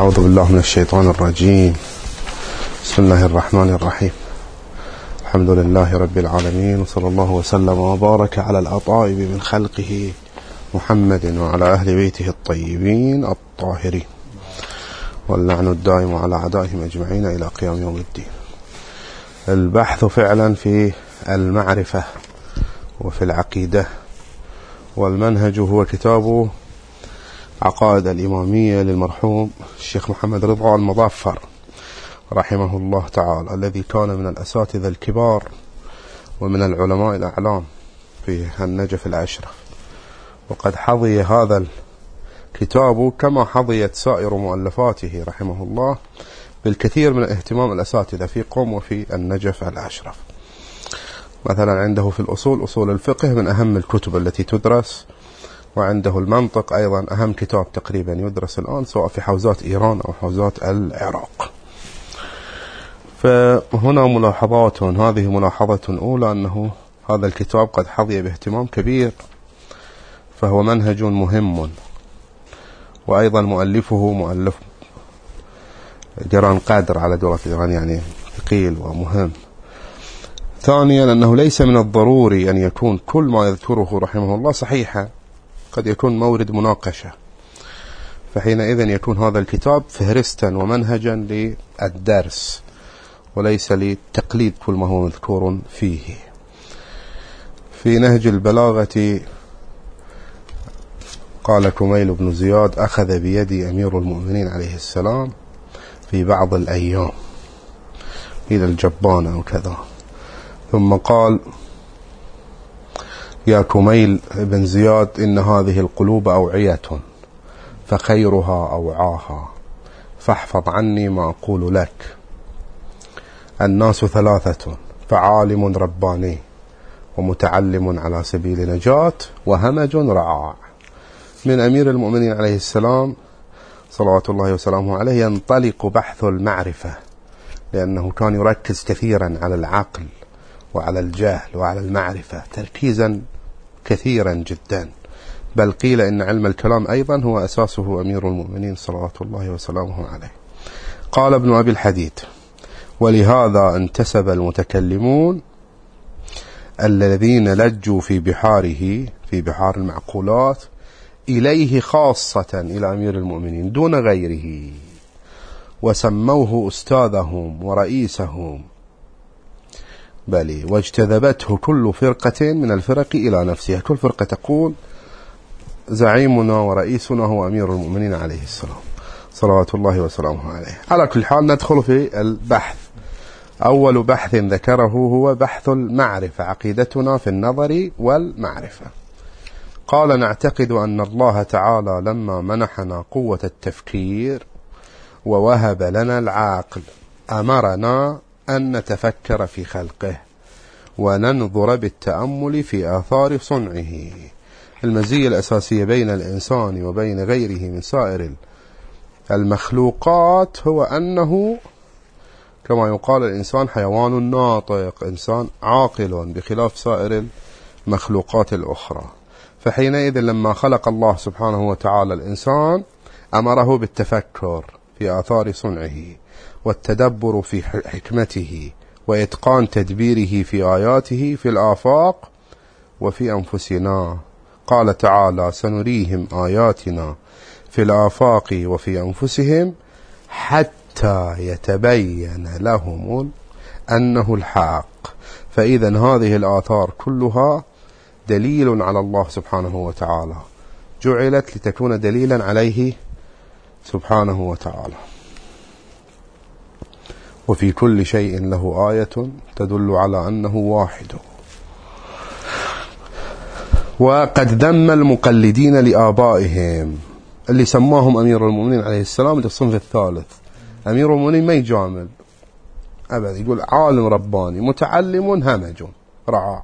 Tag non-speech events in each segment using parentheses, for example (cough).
أعوذ بالله من الشيطان الرجيم. بسم الله الرحمن الرحيم. الحمد لله رب العالمين وصلى الله وسلم وبارك على الأطائب من خلقه محمد وعلى أهل بيته الطيبين الطاهرين. واللعن الدائم على أعدائهم أجمعين إلى قيام يوم الدين. البحث فعلا في المعرفة وفي العقيدة والمنهج هو كتاب عقائد الإمامية للمرحوم الشيخ محمد رضا المظفر رحمه الله تعالى الذي كان من الأساتذة الكبار ومن العلماء الأعلام في النجف الأشرف وقد حظي هذا الكتاب كما حظيت سائر مؤلفاته رحمه الله بالكثير من اهتمام الأساتذة في قوم وفي النجف الأشرف مثلا عنده في الأصول أصول الفقه من أهم الكتب التي تدرس وعنده المنطق أيضا. أهم كتاب تقريبا يدرس الآن سواء في حوزات إيران أو حوزات العراق. فهنا ملاحظات هذه ملاحظة أولى أنه هذا الكتاب قد حظي باهتمام كبير فهو منهج مهم. وأيضا مؤلفه مؤلف جران قادر على دولة إيران يعني ثقيل ومهم. ثانيا أنه ليس من الضروري أن يكون كل ما يذكره رحمه الله صحيحا. قد يكون مورد مناقشة. فحينئذ يكون هذا الكتاب فهرستا ومنهجا للدرس وليس لتقليد كل ما هو مذكور فيه. في نهج البلاغة قال كميل بن زياد أخذ بيدي أمير المؤمنين عليه السلام في بعض الأيام إلى الجبان أو كذا. ثم قال يا كميل بن زياد إن هذه القلوب أوعية فخيرها أوعاها. فاحفظ عني ما أقول لك. الناس ثلاثة فعالم رباني ومتعلم على سبيل نجاة وهمج رعاع. من أمير المؤمنين عليه السلام صلوات الله وسلامه عليه ينطلق بحث المعرفة لأنه كان يركز كثيرا على العقل وعلى الجهل وعلى المعرفة تركيزا كثيرا جدا. بل قيل إن علم الكلام أيضا هو أساسه أمير المؤمنين صلوات الله وسلامه عليه. قال ابن أبي الحديد ولهذا انتسب المتكلمون الذين لجوا في بحاره في بحار المعقولات إليه خاصة إلى أمير المؤمنين دون غيره وسموه أستاذهم ورئيسهم بل واجتذبته كل فرقة من الفرق إلى نفسها. كل فرقة تقول زعيمنا ورئيسنا هو أمير المؤمنين عليه السلام. صلوات الله وسلامه عليه. على كل حال ندخل في البحث. أول بحث ذكره هو بحث المعرفة. عقيدتنا في النظر والمعرفة. قال نعتقد أن الله تعالى لما منحنا قوة التفكير ووهب لنا العاقل أمرنا أن نتفكر في خلقه وننظر بالتأمل في آثار صنعه. المزية الأساسية بين الإنسان وبين غيره من سائر المخلوقات هو أنه كما يقال الإنسان حيوان ناطق إنسان عاقل بخلاف سائر المخلوقات الأخرى. فحينئذ لما خلق الله سبحانه وتعالى الإنسان أمره بالتفكر في آثار صنعه. والتدبر في حكمته وإتقان تدبيره في آياته في الآفاق وفي أنفسنا. قال تعالى سنريهم آياتنا في الآفاق وفي أنفسهم حتى يتبين لهم أنه الحق. فإذا هذه الآثار كلها دليل على الله سبحانه وتعالى. جعلت لتكون دليلا عليه سبحانه وتعالى. وفي كل شيء له آية تدل على أنه واحد. وقد ذم المقلدين لآبائهم اللي سماهم أمير المؤمنين عليه السلام للصنف الثالث. أمير المؤمنين ما يجامل أبدا يقول عالم رباني متعلم همج رعاع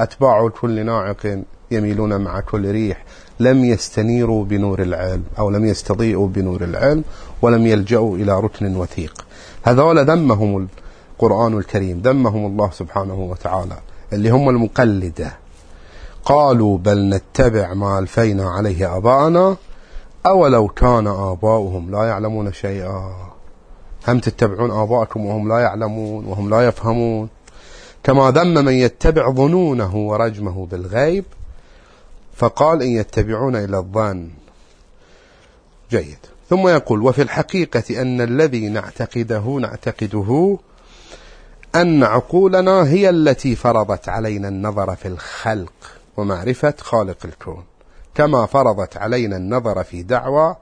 أتباع كل ناعق. يميلون مع كل ريح لم يستنيروا بنور العلم أو لم يستضيئوا بنور العلم ولم يلجأوا إلى ركن وثيق. هذول ذمهم القرآن الكريم ذمهم الله سبحانه وتعالى اللي هم المقلدة. قالوا بل نتبع ما ألفينا عليه أباءنا أولو كان آباؤهم لا يعلمون شيئا. هم تتبعون آباءكم وهم لا يعلمون وهم لا يفهمون. كما ذم من يتبع ظنونه ورجمه بالغيب فقال إن يتبعون إلى الظن. جيد. ثم يقول وفي الحقيقة أن الذي نعتقده نعتقده أن عقولنا هي التي فرضت علينا النظر في الخلق ومعرفة خالق الكون. كما فرضت علينا النظر في دعوى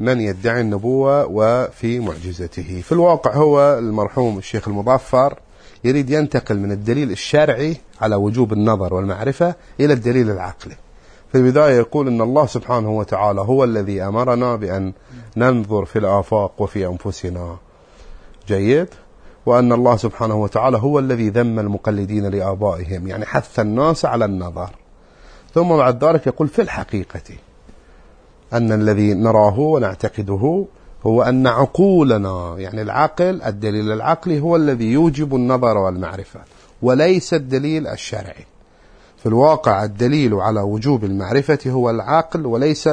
من يدعي النبوة وفي معجزته. في الواقع هو المرحوم الشيخ المظفر يريد ينتقل من الدليل الشرعي على وجوب النظر والمعرفة إلى الدليل العقلي. في البداية يقول أن الله سبحانه وتعالى هو الذي أمرنا بأن ننظر في الآفاق وفي أنفسنا. جيد؟ وأن الله سبحانه وتعالى هو الذي ذم المقلدين لآبائهم يعني حث الناس على النظر. ثم بعد ذلك يقول في الحقيقة أن الذي نراه ونعتقده هو أن عقولنا يعني العقل الدليل العقلي هو الذي يوجب النظر والمعرفة وليس الدليل الشرعي. في الواقع الدليل على وجوب المعرفة هو العقل وليس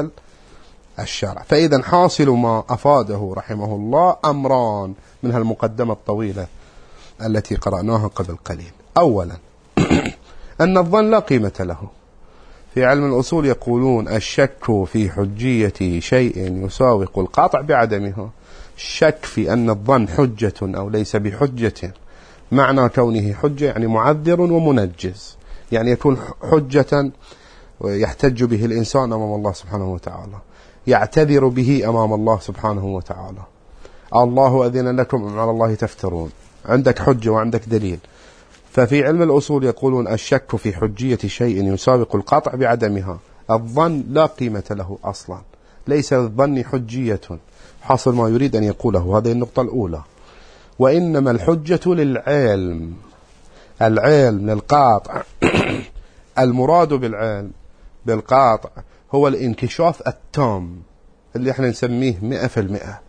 الشرع. فإذا حاصل ما أفاده رحمه الله أمران من هالمقدمة الطويلة التي قرأناها قبل قليل. أولا (clears throat) أن الظن لا قيمة له. في علم الأصول يقولون الشك في حجية شيء يساوق القاطع بعدمها الشك في أن الظن حجة أو ليس بحجة. معنى كونه حجة يعني معذر ومنجز. يعني يكون حجة يحتج به الإنسان أمام الله سبحانه وتعالى. يعتذر به أمام الله سبحانه وتعالى. الله أذن لكم على الله تفترون. عندك حجة وعندك دليل. ففي علم الأصول يقولون الشك في حجية شيء يسابق القطع بعدمها. الظن لا قيمة له أصلا. ليس الظن حجية. حاصل ما يريد أن يقوله. هذه النقطة الأولى. وإنما الحجة للعلم. العلم للقاطع. (coughs) المراد بالعلم بالقاطع هو الانكشاف التام اللي إحنا نسميه مئة في المئة.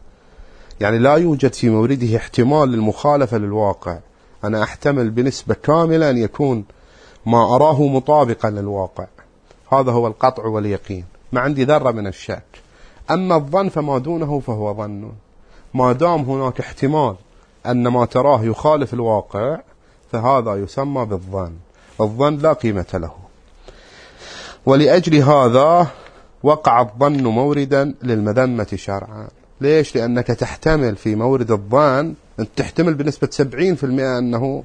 يعني لا يوجد في مورده احتمال للمخالفة للواقع. أنا أحتمل بنسبة كاملة أن يكون ما أراه مطابقا للواقع. هذا هو القطع واليقين. ما عندي ذرة من الشك. أما الظن فما دونه فهو ظن. ما دام هناك احتمال أن ما تراه يخالف الواقع فهذا يسمى بالظن. الظن لا قيمة له. ولأجل هذا وقع الظن موردا للمذمة شرعا. ليش؟ لأنك تحتمل في مورد الظن أنت تحتمل بنسبة 70% أنه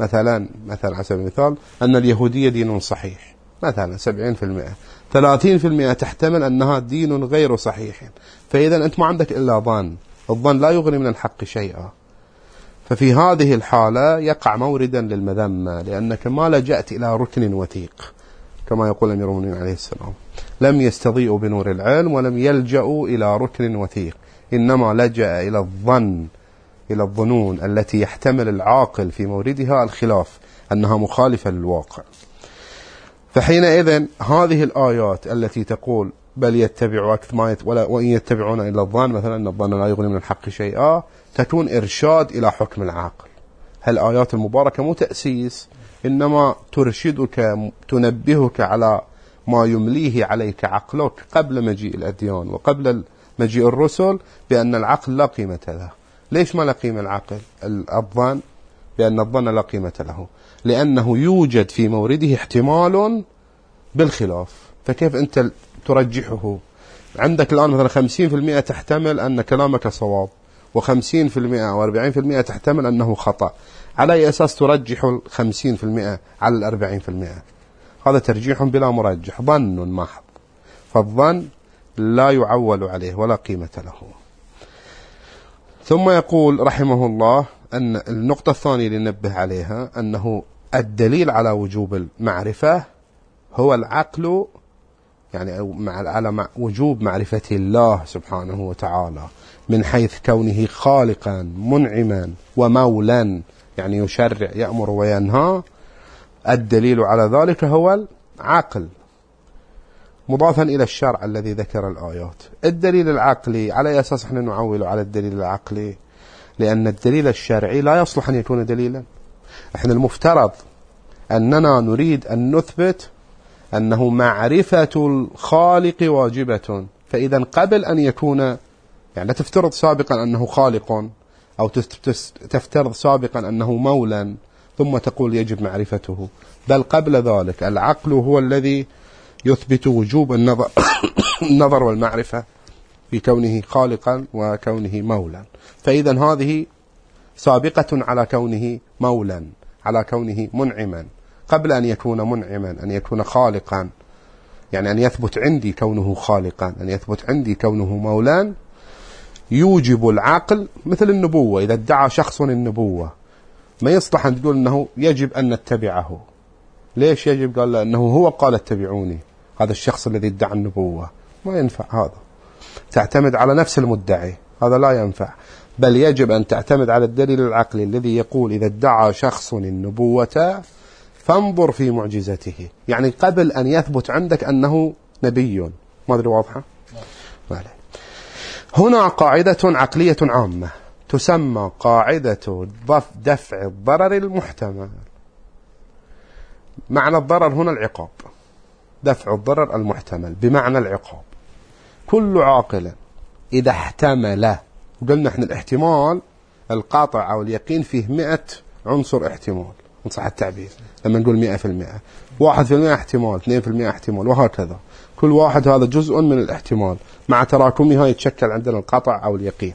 مثلا مثلا على سبيل المثال أن اليهودية دين صحيح. مثلا 70% 30% تحتمل أنها دين غير صحيح. فإذا أنت ما عندك إلا ظن الظن لا يغني من الحق شيئا. ففي هذه الحالة يقع موردا للمذمة لأنك ما لجأت إلى ركن وثيق كما يقول أمير المؤمنين عليه السلام. لم يستضيئوا بنور العلم ولم يلجأوا إلى ركن وثيق. إنما لجأ إلى الظن إلى الظنون التي يحتمل العاقل في موردها الخلاف أنها مخالفة للواقع. فحينئذ هذه الآيات التي تقول بل يتبع أكثر ما يت... ولا وإن يتبعون إلا الظن مثلا أن الظن لا يغني من الحق شيئا تكون إرشاد إلى حكم العاقل. هالآيات المباركة مو تأسيس إنما ترشدك تنبهك على ما يمليه عليك عقلك قبل مجيء الأديان وقبل مجيء الرسل بأن العقل لا قيمة له. ليش ما لا قيمة العقل؟ الظن بأن الظن لا قيمة له. لأنه يوجد في مورده احتمال بالخلاف. فكيف أنت ترجحه؟ عندك الآن مثلا 50% تحتمل أن كلامك صواب و50% أو 40% تحتمل أنه خطأ. على أي أساس ترجح ال 50% على ال 40% هذا ترجيح بلا مرجح ظن محض فالظن لا يعول عليه ولا قيمة له. ثم يقول رحمه الله أن النقطة الثانية اللي ننبه عليها أنه الدليل على وجوب المعرفة هو العقل يعني على وجوب معرفة الله سبحانه وتعالى من حيث كونه خالقا منعما ومولا يعني يشرع يأمر وينهى الدليل على ذلك هو العقل. مضافا إلى الشرع الذي ذكر الآيات. الدليل العقلي على أساس إحنا نعول على الدليل العقلي؟ لأن الدليل الشرعي لا يصلح أن يكون دليلا. إحنا المفترض أننا نريد أن نثبت أنه معرفة الخالق واجبة. فإذا قبل أن يكون يعني لا تفترض سابقا أنه خالق أو تفترض سابقا أنه مولا ثم تقول يجب معرفته. بل قبل ذلك العقل هو الذي يثبت وجوب النظر, (coughs) النظر والمعرفة في كونه خالقا وكونه مولا فإذا هذه سابقة على كونه مولا على كونه منعما. قبل أن يكون منعما أن يكون خالقا. يعني أن يثبت عندي كونه خالقا أن يثبت عندي كونه مولا يوجب العقل مثل النبوة. إذا ادعى شخص النبوة ما يصلح أن تقول أنه يجب أن نتبعه. ليش يجب؟ قال لأنه هو قال اتبعوني. هذا الشخص الذي ادعى النبوة. ما ينفع هذا. تعتمد على نفس المدعي. هذا لا ينفع. بل يجب أن تعتمد على الدليل العقلي الذي يقول إذا ادعى شخص النبوة فانظر في معجزته. يعني قبل أن يثبت عندك أنه نبي. ما أدري واضحة. هنا قاعدة عقلية عامة. تسمى قاعدة دفع الضرر المحتمل. معنى الضرر هنا العقاب. دفع الضرر المحتمل بمعنى العقاب. كل عاقل إذا احتمل وقلنا إحنا الاحتمال القاطع أو اليقين فيه مئة عنصر احتمال. إن صح التعبير. لما نقول مئة في المئة. واحد في المئة احتمال اثنين في المئة احتمال وهكذا. كل واحد هذا جزء من الاحتمال. مع تراكمها يتشكل عندنا القطع أو اليقين.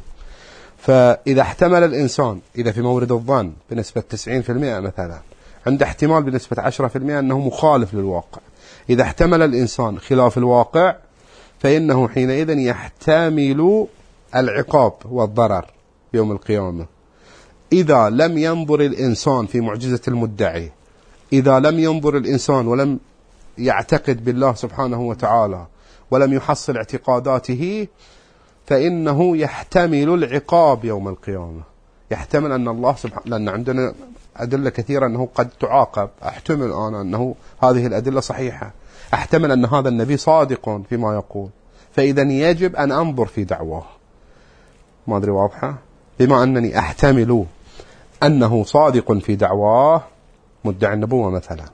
فإذا احتمل الإنسان إذا في مورد الظن بنسبة 90% مثلا عند احتمال بنسبة 10% أنه مخالف للواقع. إذا احتمل الإنسان خلاف الواقع فإنه حينئذ يحتمل العقاب والضرر يوم القيامة. إذا لم ينظر الإنسان في معجزة المدعي إذا لم ينظر الإنسان ولم يعتقد بالله سبحانه وتعالى ولم يحصل اعتقاداته فإنه يحتمل العقاب يوم القيامة. يحتمل أن الله سبحانه لأن عندنا أدلة كثيرة أنه قد تعاقب. أحتمل أنا أنه هذه الأدلة صحيحة. أحتمل أن هذا النبي صادق فيما يقول. فإذا يجب أن أنظر في دعواه. ما أدري واضحة؟ بما أنني أحتمل أنه صادق في دعواه مدعي النبوة مثلا.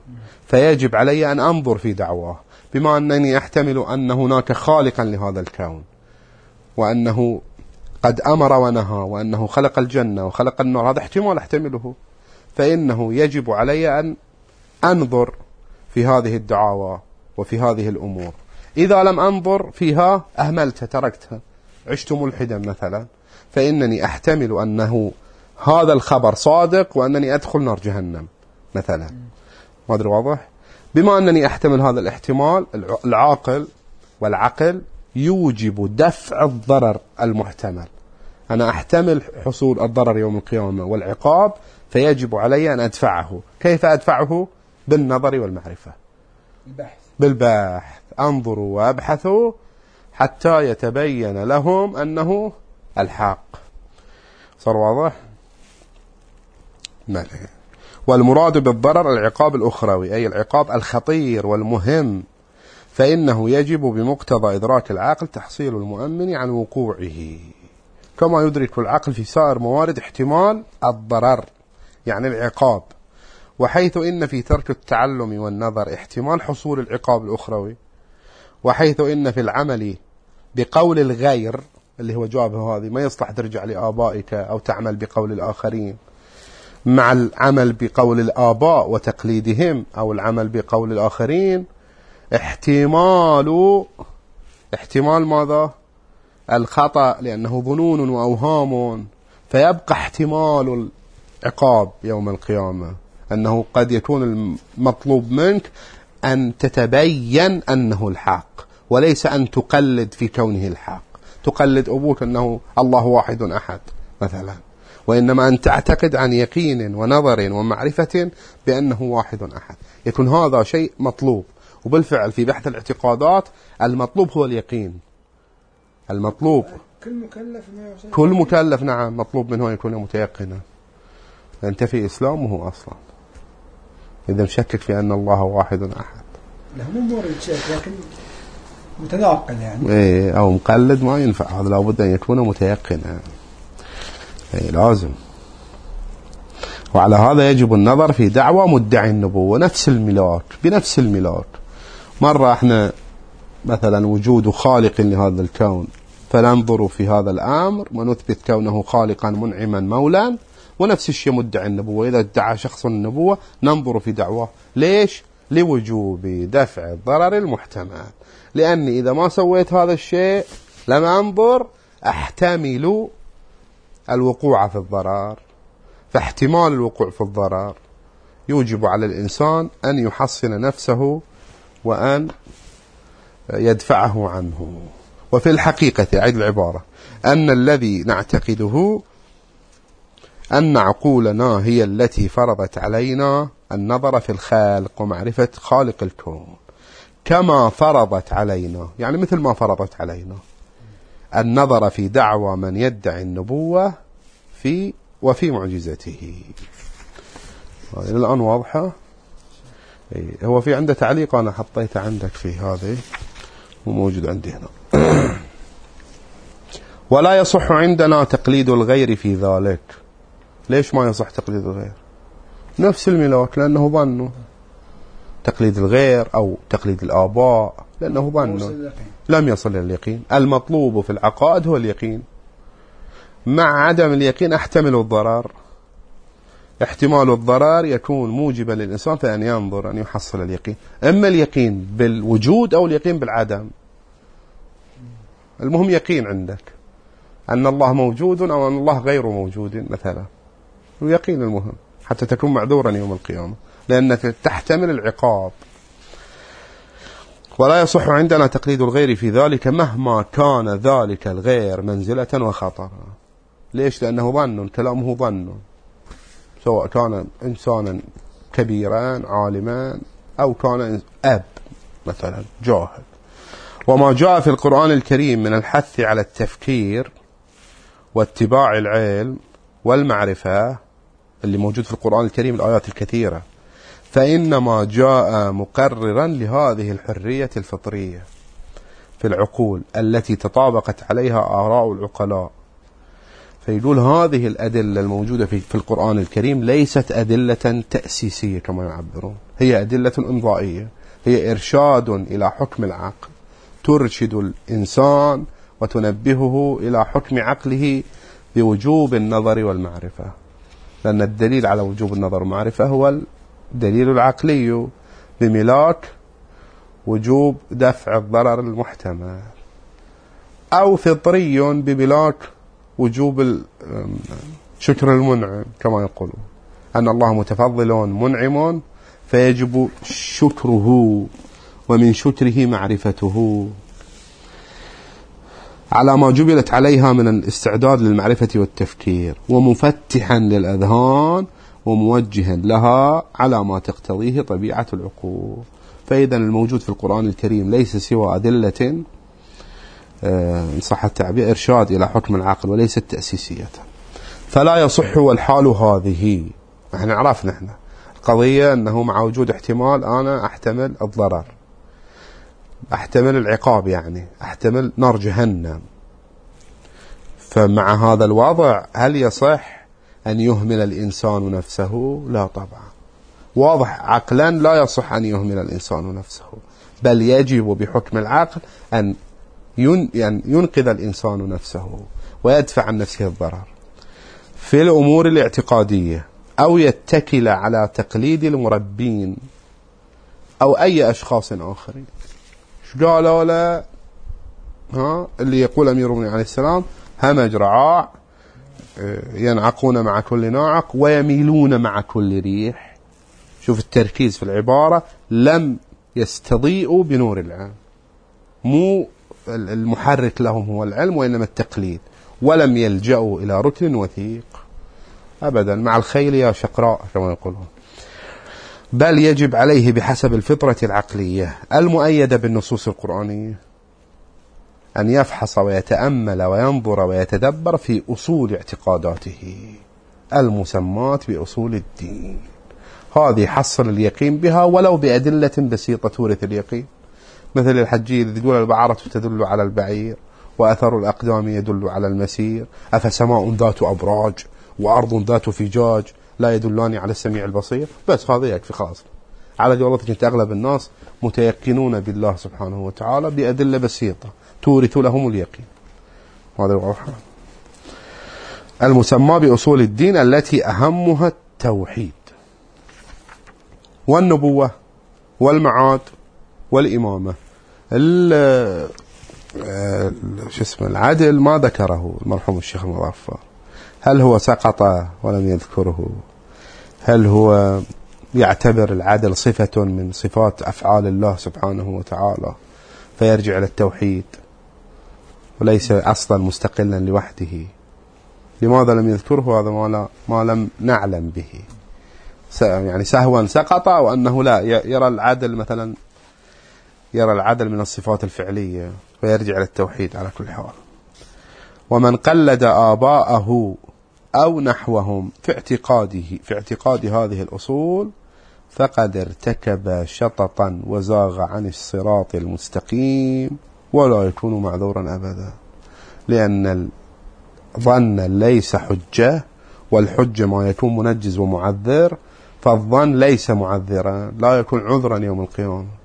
فيجب علي أن أنظر في دعواه. بما أنني أحتمل أن هناك خالقا لهذا الكون. وأنه قد أمر ونهى وأنه خلق الجنة وخلق النار. هذا احتمال أحتمله. فإنه يجب علي أن أنظر في هذه الدعاوى وفي هذه الأمور. إذا لم أنظر فيها أهملتها تركتها. عشت ملحدا مثلا. فإنني أحتمل أنه هذا الخبر صادق وأنني أدخل نار جهنم مثلا. ما أدري واضح؟ بما أنني أحتمل هذا الاحتمال العاقل والعقل يوجب دفع الضرر المحتمل. أنا أحتمل حصول الضرر يوم القيامة والعقاب فيجب علي أن أدفعه. كيف أدفعه؟ بالنظر والمعرفة. البحث بالبحث. أنظروا وأبحثوا حتى يتبين لهم أنه الحق. صار واضح؟ والمراد بالضرر العقاب الأخروي أي العقاب الخطير والمهم. فإنه يجب بمقتضى إدراك العقل تحصيل المؤمن عن وقوعه. كما يدرك العقل في سائر موارد احتمال الضرر يعني العقاب. وحيث إن في ترك التعلم والنظر احتمال حصول العقاب الأخروي. وحيث إن في العمل بقول الغير اللي هو جوابه هذه ما يصلح ترجع لآبائك أو تعمل بقول الآخرين. مع العمل بقول الآباء وتقليدهم أو العمل بقول الآخرين احتمال احتمال ماذا؟ الخطأ لأنه ظنون وأوهام. فيبقى احتمال العقاب يوم القيامة. أنه قد يكون المطلوب منك أن تتبين أنه الحق وليس أن تقلد في كونه الحق. تقلد أبوك أنه الله واحد أحد مثلا. وإنما أن تعتقد عن يقين ونظر ومعرفة بأنه واحد أحد. يكون هذا شيء مطلوب. وبالفعل في بحث الاعتقادات المطلوب هو اليقين. المطلوب. كل مكلف كل مكلف نعم مطلوب منه أن يكون متيقنا. ينتفي إسلامه أصلا. إذا مشكك في أن الله واحد أحد. لا مو مورد شيخ لكن متناقل يعني. إيه أو مقلد ما ينفع. هذا لابد أن يكون متيقنا. إيه لازم. وعلى هذا يجب النظر في دعوى مدعي النبوة نفس الملاك بنفس الملاك مرة إحنا مثلا وجود خالق لهذا الكون فننظر في هذا الأمر ونثبت كونه خالقا منعما مولا ونفس الشيء مدعي النبوة. إذا ادعى شخص النبوة ننظر في دعواه. ليش؟ لوجوب دفع الضرر المحتمل. لأني إذا ما سويت هذا الشيء لم أنظر أحتمل الوقوع في الضرر. فاحتمال الوقوع في الضرر. يوجب على الإنسان أن يحصن نفسه وأن يدفعه عنه. وفي الحقيقة أعيد العبارة أن الذي نعتقده أن عقولنا هي التي فرضت علينا النظر في الخالق ومعرفة خالق الكون. كما فرضت علينا يعني مثل ما فرضت علينا النظر في دعوى من يدعي النبوة في وفي معجزته. الآن واضحة؟ هو في عنده تعليق أنا حطيته عندك في هذه وموجود عندي هنا. (coughs) ولا يصح عندنا تقليد الغير في ذلك. ليش ما يصح تقليد الغير؟ نفس الملاك لأنه ظنه تقليد الغير أو تقليد الآباء لأنه ظن لم يصل إلى اليقين. المطلوب في العقائد هو اليقين. مع عدم اليقين أحتمل الضرر. احتمال الضرر يكون موجبا للإنسان في أن ينظر أن يحصل اليقين. إما اليقين بالوجود أو اليقين بالعدم المهم يقين عندك. أن الله موجود أو أن الله غير موجود مثلا. ويقين المهم حتى تكون معذورا يوم القيامة لأنك تحتمل العقاب. ولا يصح عندنا تقليد الغير في ذلك مهما كان ذلك الغير منزلة وخطرا. ليش؟ لأنه ظن كلامه ظن. سواء كان إنسانا كبيرا عالما أو كان أب مثلا جاهل. وما جاء في القرآن الكريم من الحث على التفكير واتباع العلم والمعرفة اللي موجود في القرآن الكريم الآيات الكثيرة. فإنما جاء مقررا لهذه الحرية الفطرية في العقول التي تطابقت عليها آراء العقلاء. فيقول هذه الأدلة الموجودة في, في القرآن الكريم ليست أدلة تأسيسية كما يعبرون. هي أدلة إمضائية. هي إرشاد إلى حكم العقل. ترشد الإنسان وتنبهه إلى حكم عقله بوجوب النظر والمعرفة. لأن الدليل على وجوب النظر والمعرفة هو الدليل العقلي بملاك وجوب دفع الضرر المحتمل. أو فطري بملاك وجوب شكر المنعم كما يقولون. أن الله متفضل منعم فيجب شكره ومن شكره معرفته. على ما جبلت عليها من الاستعداد للمعرفة والتفكير ومفتحا للأذهان وموجها لها على ما تقتضيه طبيعة العقول. فإذا الموجود في القرآن الكريم ليس سوى أدلة إن صح التعبير إرشاد إلى حكم العقل وليست تأسيسية فلا يصح والحال هذه. إحنا عرفنا إحنا. القضية أنه مع وجود احتمال أنا أحتمل الضرر. أحتمل العقاب يعني. أحتمل نار جهنم. فمع هذا الوضع هل يصح أن يهمل الإنسان نفسه؟ لا طبعا. واضح عقلا لا يصح أن يهمل الإنسان نفسه. بل يجب بحكم العقل أن يعني ينقذ الإنسان نفسه ويدفع عن نفسه الضرر. في الأمور الاعتقادية أو يتكل على تقليد المربين أو أي أشخاص آخرين قالوا له؟ ها اللي يقول أمير المؤمنين عليه السلام همج رعاع آه، ينعقون مع كل ناعق ويميلون مع كل ريح. شوف التركيز في العبارة لم يستضيئوا بنور العلم مو المحرك لهم هو العلم وإنما التقليد. ولم يلجأوا إلى ركن وثيق. أبدا. مع الخيل يا شقراء كما يقولون. بل يجب عليه بحسب الفطرة العقلية المؤيدة بالنصوص القرآنية أن يفحص ويتأمل وينظر ويتدبر في أصول اعتقاداته المسمات بأصول الدين. هذه حصل اليقين بها ولو بأدلة بسيطة تورث اليقين. مثل الحجية إذ تقول البعرة تدل على البعير وأثر الأقدام يدل على المسير. أفسماء ذات أبراج وأرض ذات فجاج لا يدلان على السميع البصير. بس هذا يكفي خلاص. على قولتك أنت أغلب الناس متيقنون بالله سبحانه وتعالى بأدلة بسيطة تورث لهم اليقين. هذا واضح؟ المسمى بأصول الدين التي أهمها التوحيد والنبوة والمعاد والإمامة. شو اسمه العدل ما ذكره المرحوم الشيخ المظفر هل هو سقط ولم يذكره؟ هل هو يعتبر العدل صفة من صفات أفعال الله سبحانه وتعالى فيرجع إلى التوحيد وليس أصلا مستقلا لوحده؟ لماذا لم يذكره؟ هذا ما, لا ما لم نعلم به. يعني سهوا سقط وأنه لا يرى العدل مثلا يرى العدل من الصفات الفعلية فيرجع إلى التوحيد على كل حال. ومن قلد آباءه أو نحوهم في اعتقاده في اعتقاد هذه الأصول فقد ارتكب شططا وزاغ عن الصراط المستقيم ولا يكون معذورا أبدا. لأن الظن ليس حجة والحجة ما يكون منجز ومعذر فالظن ليس معذرا لا يكون عذرا يوم القيامة.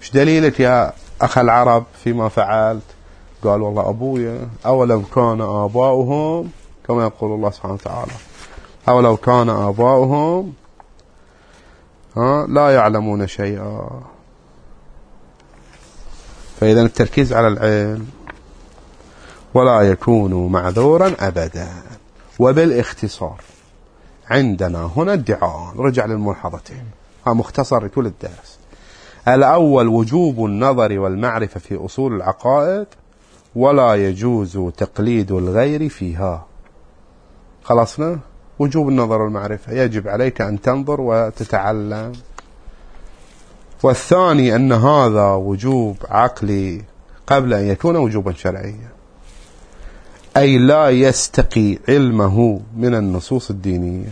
إيش دليلك يا أخ العرب فيما فعلت؟ قال والله أبويا أولو كان آباؤهم كما يقول الله سبحانه وتعالى. أولو كان آباؤهم لا يعلمون شيئا. فإذا التركيز على العلم ولا يكون معذورا أبدا. وبالاختصار عندنا هنا ادعاء رجع للملحظتين ها مختصر لكل الدرس. الأول وجوب النظر والمعرفة في أصول العقائد ولا يجوز تقليد الغير فيها. خلصنا؟ وجوب النظر والمعرفة. يجب عليك أن تنظر وتتعلم. والثاني أن هذا وجوب عقلي قبل أن يكون وجوبا شرعيا. أي لا يستقي علمه من النصوص الدينية.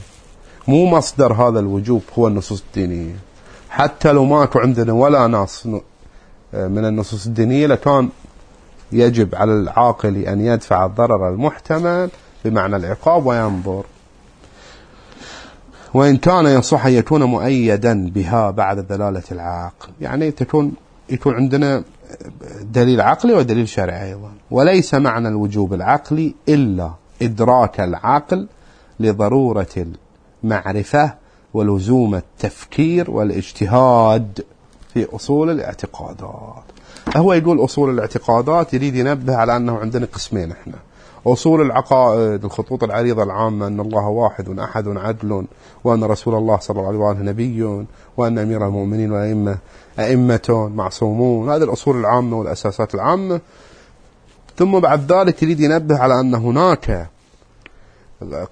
مو مصدر هذا الوجوب هو النصوص الدينية. حتى لو ماكو عندنا ولا نص من النصوص الدينية لكان يجب على العاقل أن يدفع الضرر المحتمل بمعنى العقاب وينظر. وإن كان يصح أن يكون مؤيدا بها بعد دلالة العقل يعني تكون يكون عندنا دليل عقلي ودليل شرعي أيضا. وليس معنى الوجوب العقلي إلا إدراك العقل لضرورة المعرفة ولزوم التفكير والاجتهاد في أصول الاعتقادات. هو يقول أصول الاعتقادات يريد ينبه على أنه عندنا قسمين إحنا. أصول العقائد الخطوط العريضة العامة أن الله واحد أحد عدل وأن رسول الله صلى الله عليه وسلم نبي وأن أمير المؤمنين والأئمة أئمة معصومون. هذه الأصول العامة والأساسات العامة. ثم بعد ذلك يريد ينبه على أن هناك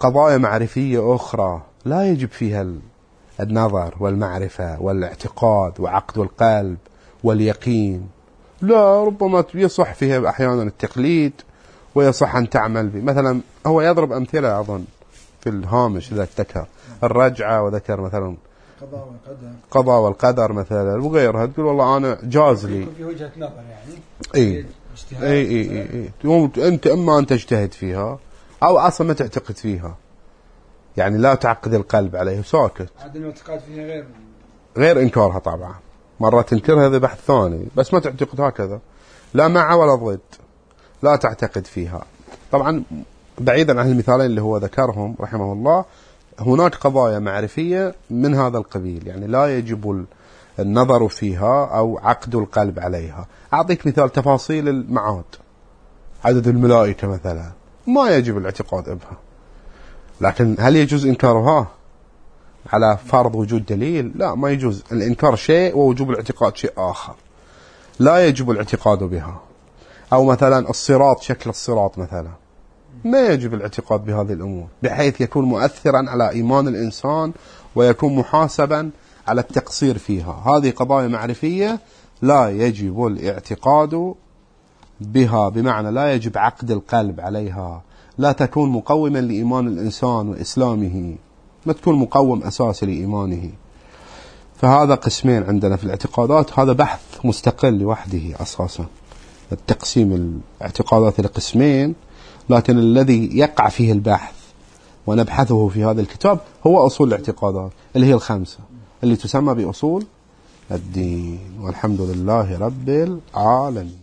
قضايا معرفية أخرى لا يجب فيها النظر والمعرفة والاعتقاد وعقد القلب واليقين. لا ربما يصح فيها أحيانا التقليد ويصح أن تعمل به مثلا هو يضرب أمثلة أظن في الهامش إذا ذكر الرجعة وذكر مثلا قضاء والقدر. قضاء والقدر مثلا وغيرها. تقول والله أنا جاز لي. في وجهة نظر يعني. إي. اجتهاد. إي إي إي, إي. انت أما ان تجتهد فيها أو أصلا ما تعتقد فيها. يعني لا تعقد القلب عليه ساكت. عدم الاعتقاد فيها غير. غير إنكارها طبعا. مرة تنكرها هذا بحث ثاني بس ما تعتقد هكذا. لا مع ولا ضد. لا تعتقد فيها. طبعا بعيدا عن المثالين اللي هو ذكرهم رحمه الله هناك قضايا معرفية من هذا القبيل. يعني لا يجب النظر فيها أو عقد القلب عليها. أعطيك مثال تفاصيل المعاد. عدد الملائكة مثلا. ما يجب الاعتقاد بها. لكن هل يجوز إنكارها على فرض وجود دليل؟ لا ما يجوز. الإنكار شيء ووجوب الاعتقاد شيء آخر. لا يجب الاعتقاد بها. أو مثلا الصراط شكل الصراط مثلا. ما يجب الاعتقاد بهذه الأمور بحيث يكون مؤثرا على إيمان الإنسان ويكون محاسبا على التقصير فيها. هذه قضايا معرفية لا يجب الاعتقاد بها بمعنى لا يجب عقد القلب عليها. لا تكون مقوما لإيمان الإنسان وإسلامه ما تكون مقوم أساسي لإيمانه. فهذا قسمين عندنا في الاعتقادات. هذا بحث مستقل لوحده أساسا. التقسيم الاعتقادات لقسمين لكن الذي يقع فيه البحث ونبحثه في هذا الكتاب هو أصول الاعتقادات اللي هي الخمسة اللي تسمى بأصول الدين. والحمد لله رب العالمين.